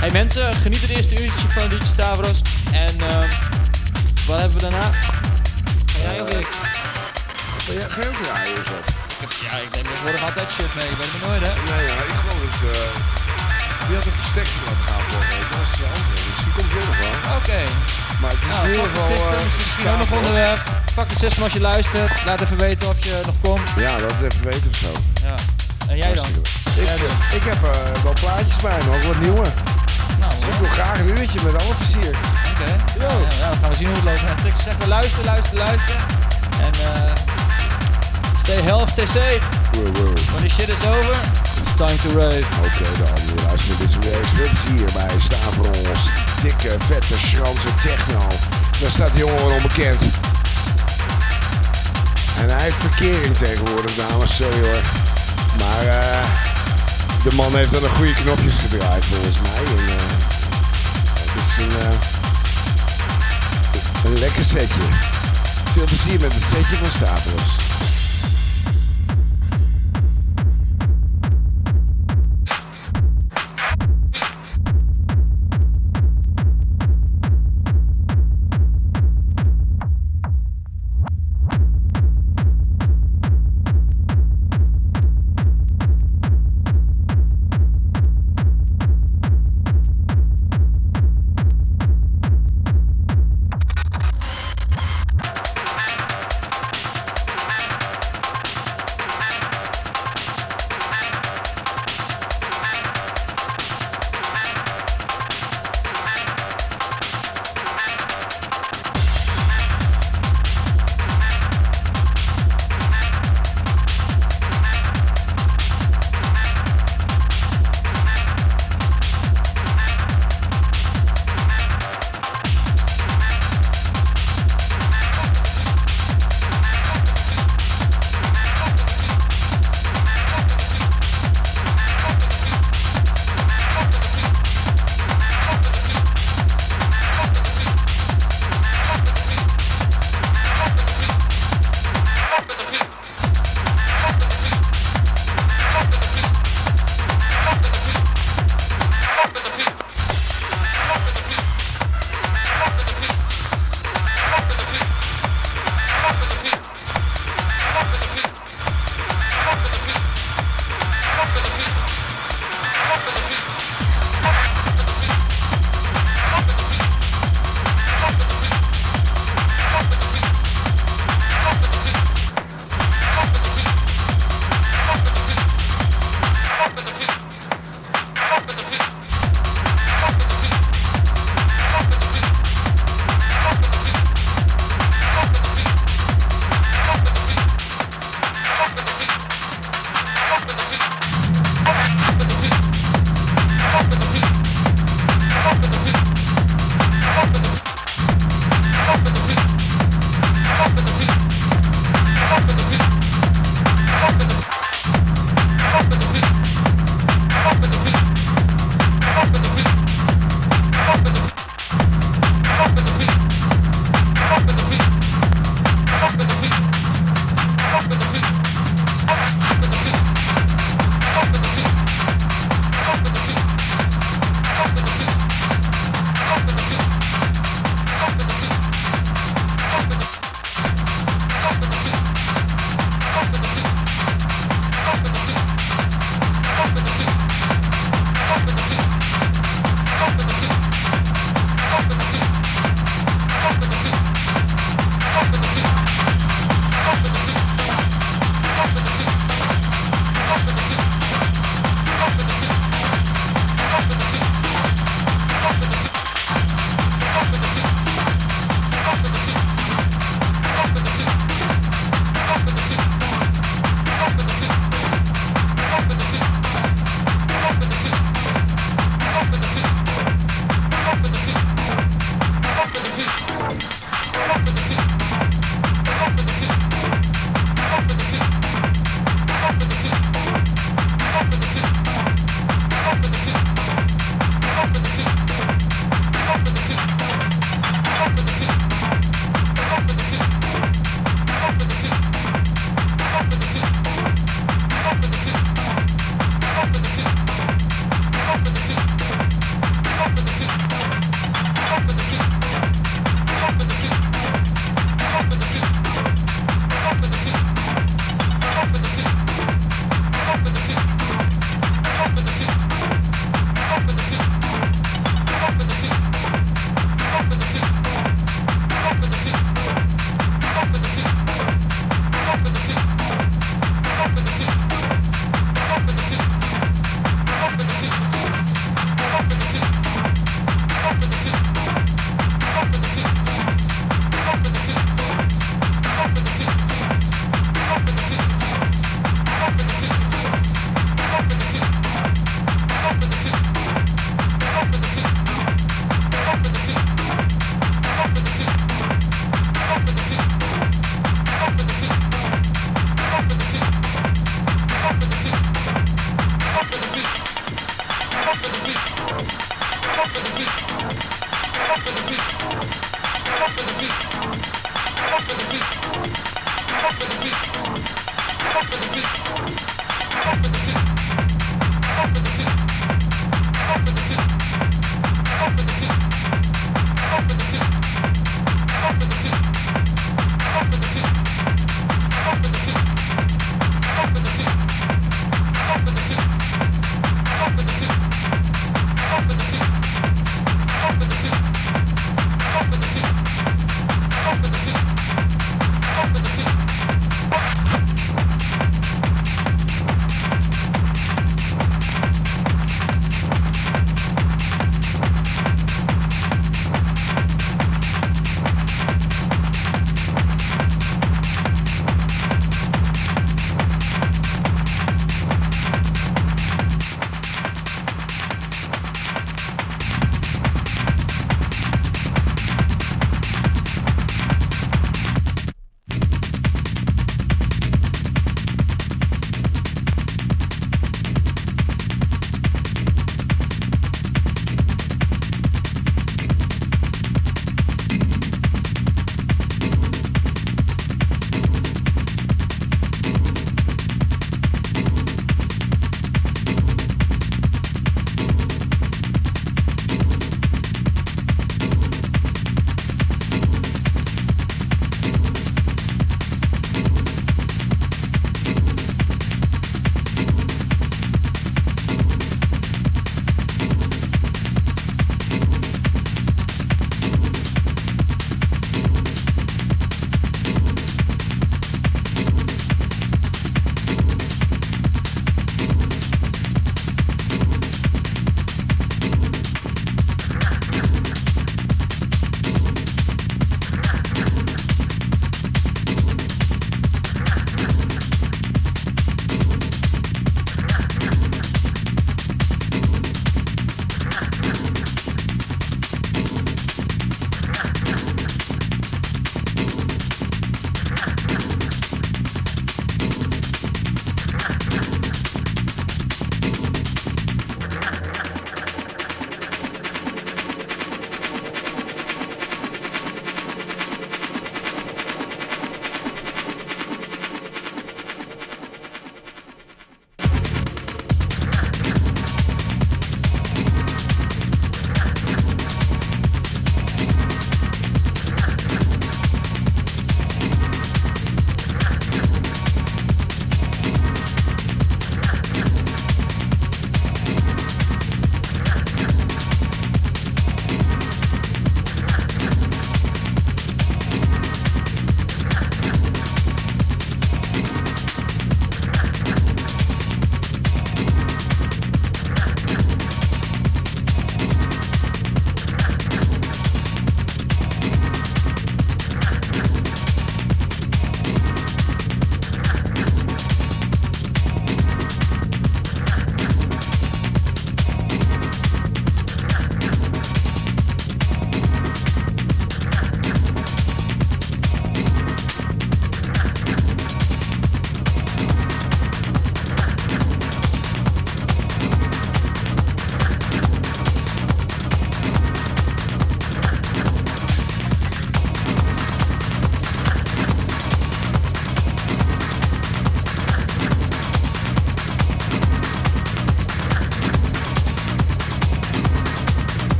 Hey mensen, geniet het eerste uurtje van DJ Stavros. En ehm, wat hebben we daarna? Ga jij of ik? Jij- Ga je ook draaien zo? Ik heb- Ja, ik neem tegenwoordig altijd shit mee. Weet maar nooit, hè? Nee, ja, ik geloof dat... eh die had een verstekking laten gaan week. Dat was de antwoord. Misschien komt ook nog wel. Oké. Maar het is Nou, in ieder geval... system eh, is misschien ook nog onderwerp. Fuck the system als je luistert. Laat even weten of je nog komt. Ja, dat even weten of zo. Ja. En jij dan? Ik, Jij dan? ik heb eh, wel plaatjes bij me, ook wat nieuwe. Dus ik wil graag een uurtje met alle plezier. Oké. Ja, ja, dan gaan we zien hoe het loopt. mensen. Ik zeg maar luister, luister, luister. En eh stay healthy, stay safe. When the shit is over, it's time to rave. Oké dan, je luistert dit weer eens veel plezier bij Stavros. Dikke, vette, schranse techno. Daar staat die jongen onbekend. En hij heeft verkering tegenwoordig, dames. Sorry hoor. Maar eh, de man heeft dan een goede knopjes gedraaid volgens mij. En, eh, het is een, eh, een lekker setje. Veel plezier met het setje van Stavros.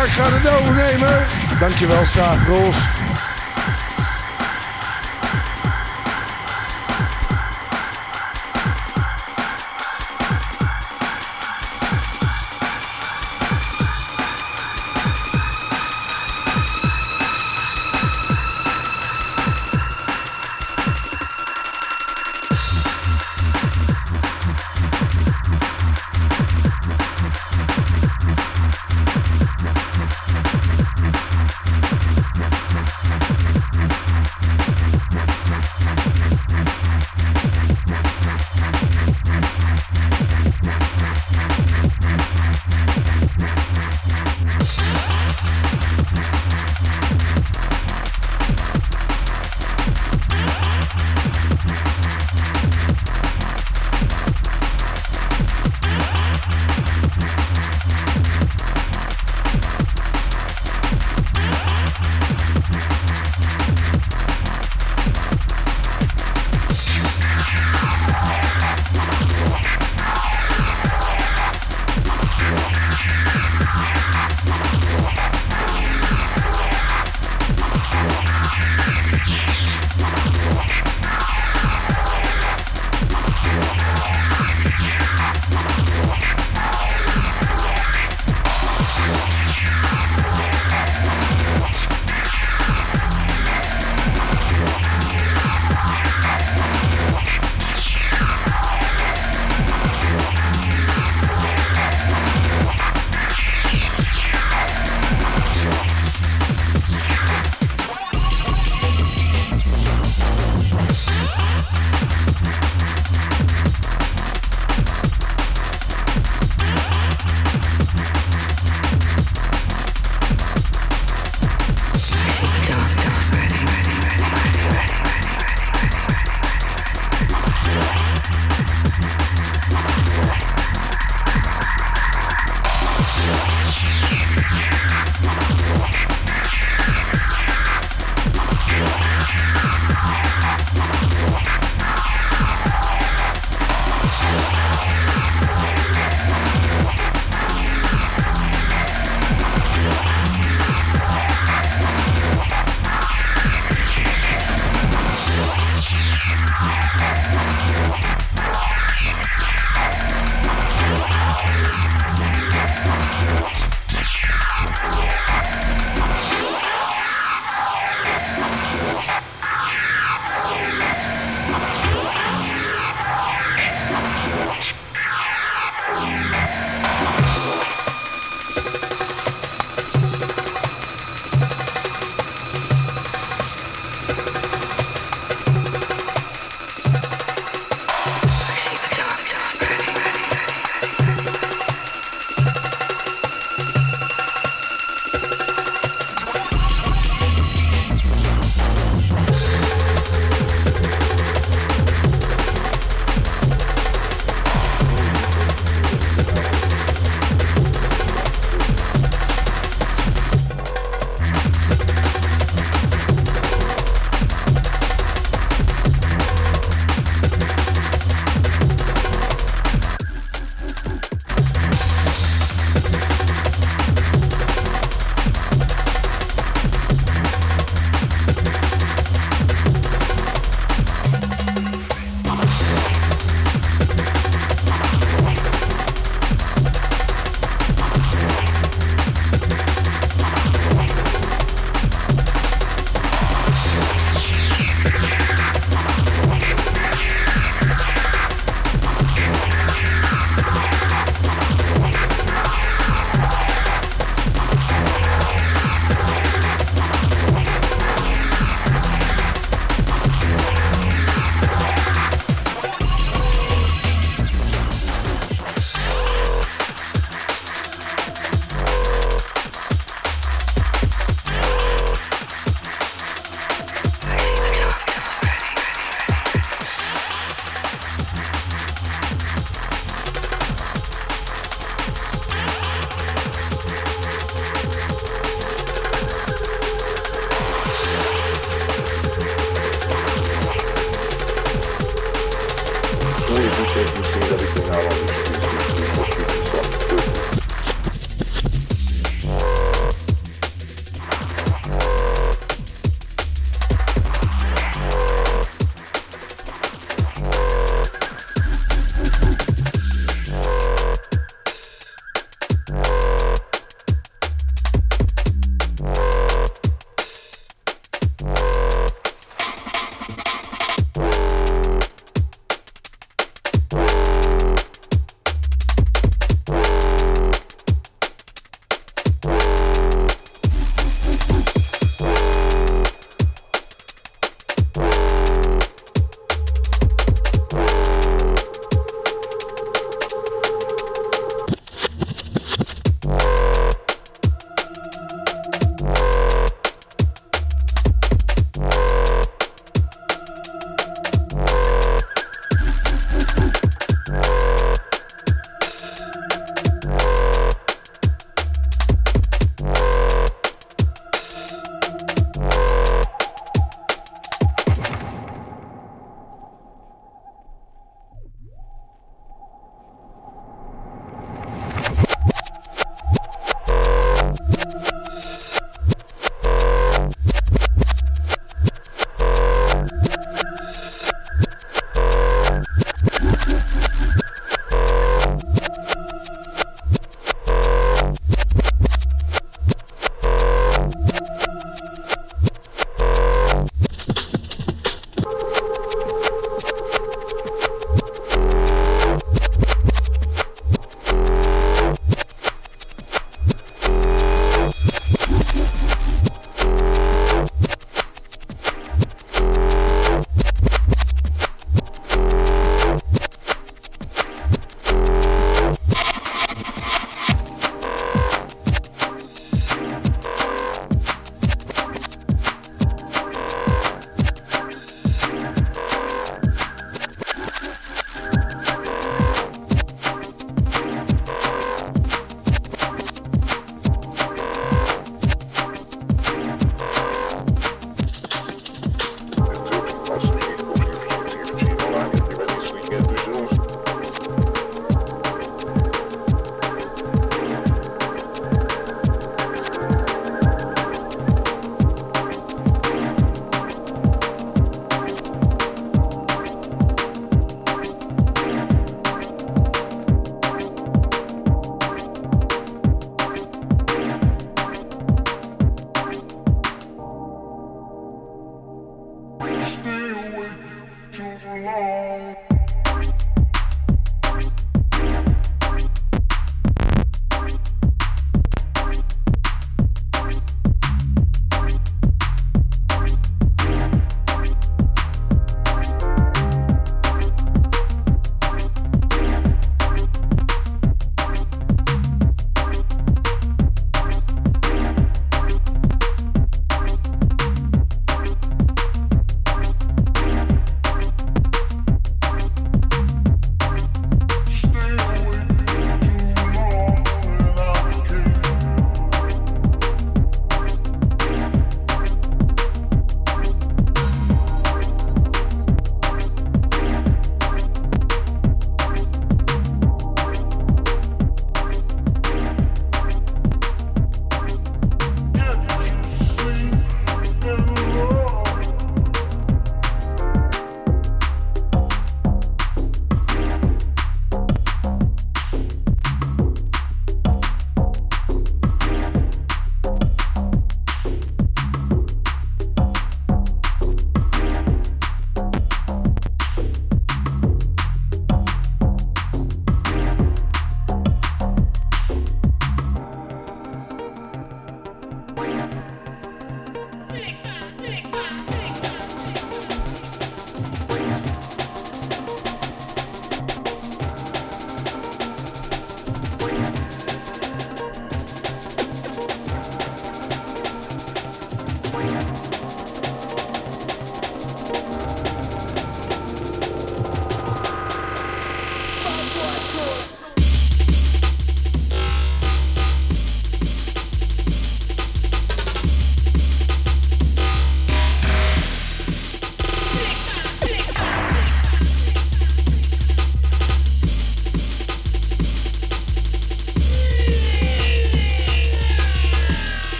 Vlak gaat het overnemen. Dankjewel, Staafrols.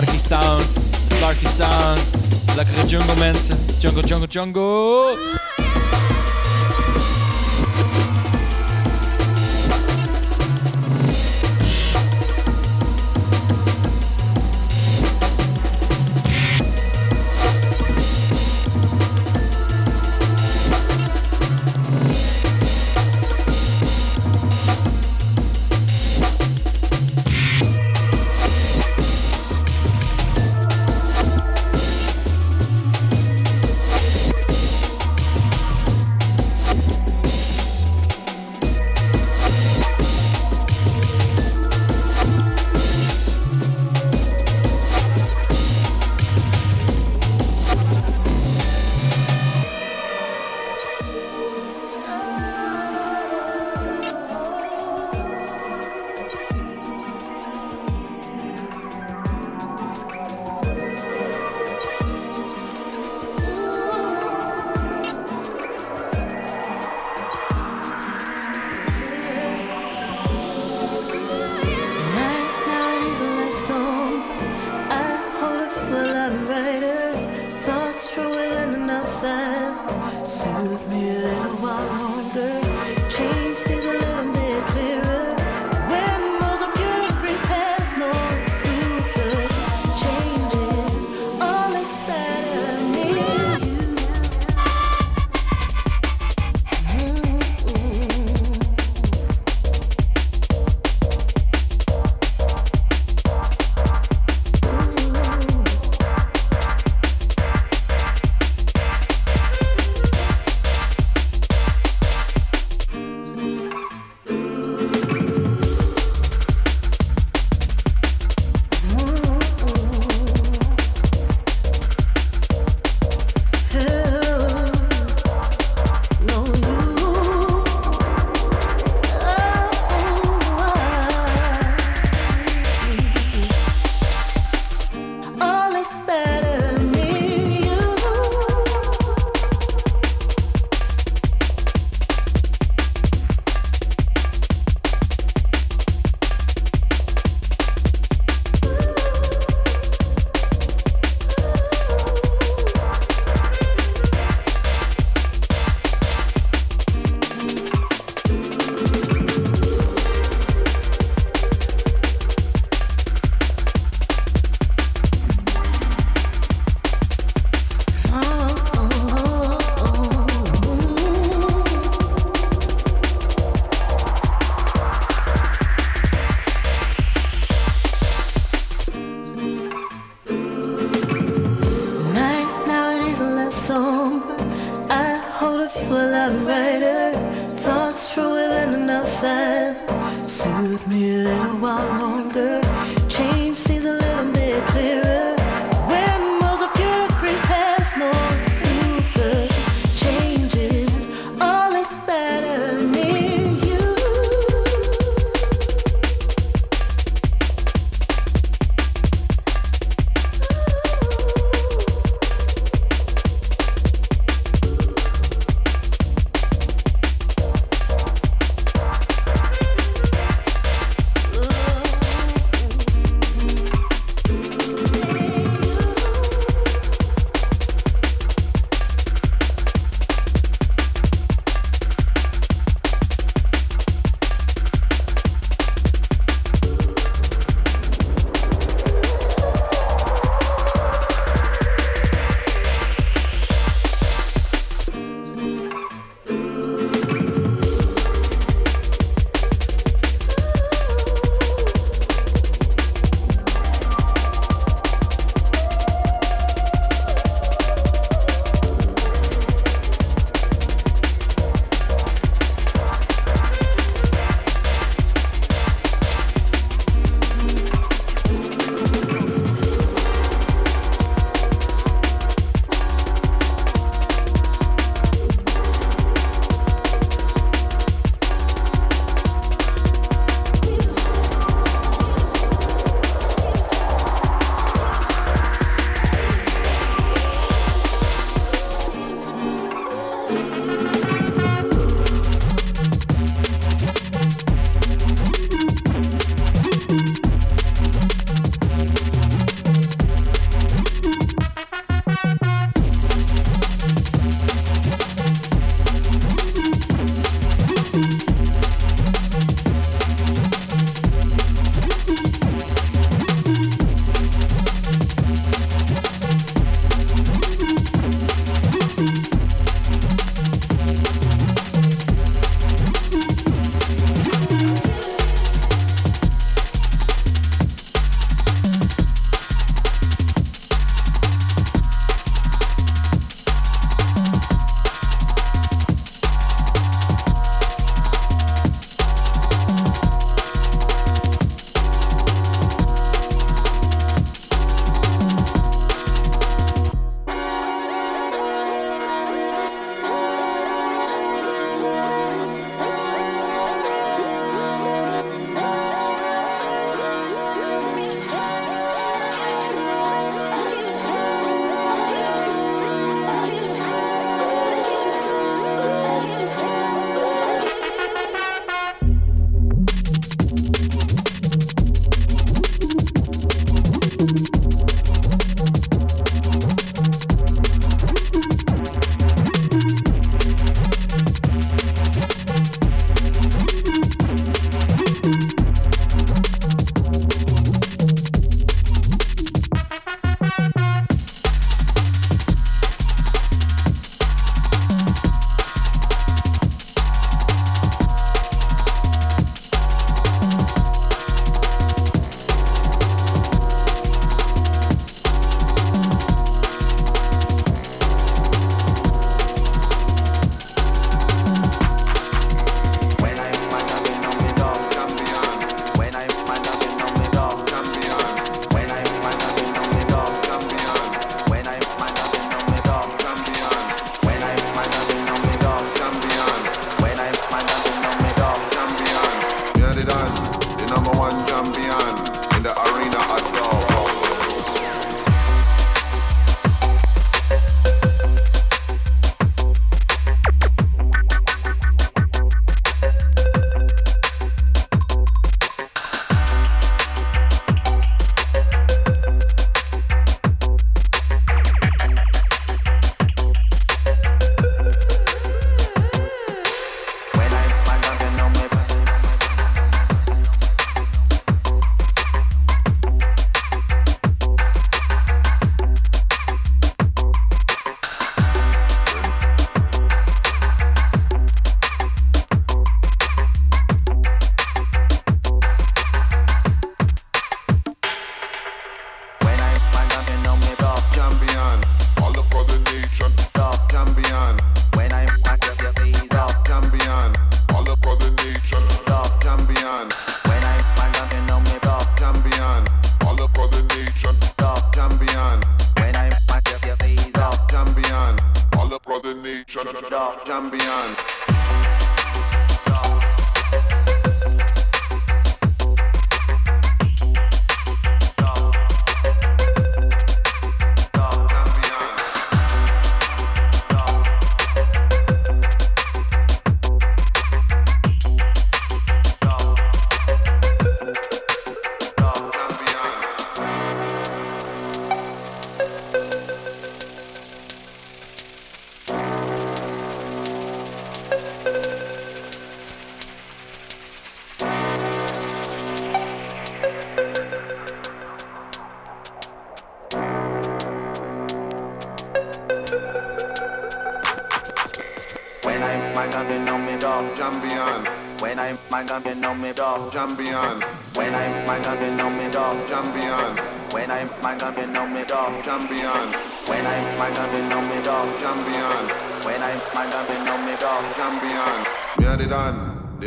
Flarky Sound, Flarky Sound. Lekkere jungle mensen. Jungle, jungle, jungle.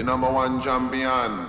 Number one champion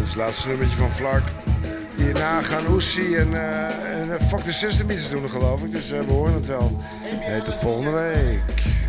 Het is het laatste nummertje van Flark. Hierna gaan Oesie en, eh eh, Fuck the System iets doen, geloof ik. Dus eh, we horen het wel. Hey, tot volgende week.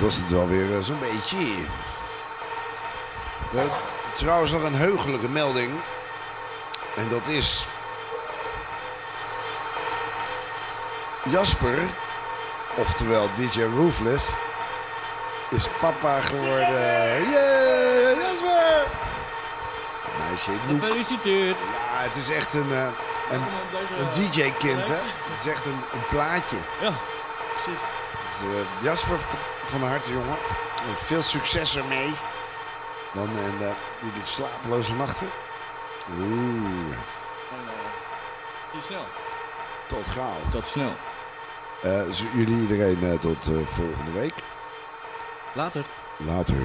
Dat was het wel weer eh, zo'n beetje. We hebben trouwens nog een heugelijke melding. En dat is. Jasper, oftewel DJ Roofless, is papa geworden. Yeah, Jasper! Meisje. Gefeliciteerd. Ja, het is echt een, eh, een, een DJ-kind, hè? Het is echt een, een plaatje. Ja, precies. Dus, eh, Jasper, van harte jongen. En Veel succes ermee. Dan en uh, die slapeloze nachten. Oeh, Tot snel. tot gauw. Tot snel. Eh, z- jullie iedereen eh, tot eh, volgende week. Later. Later.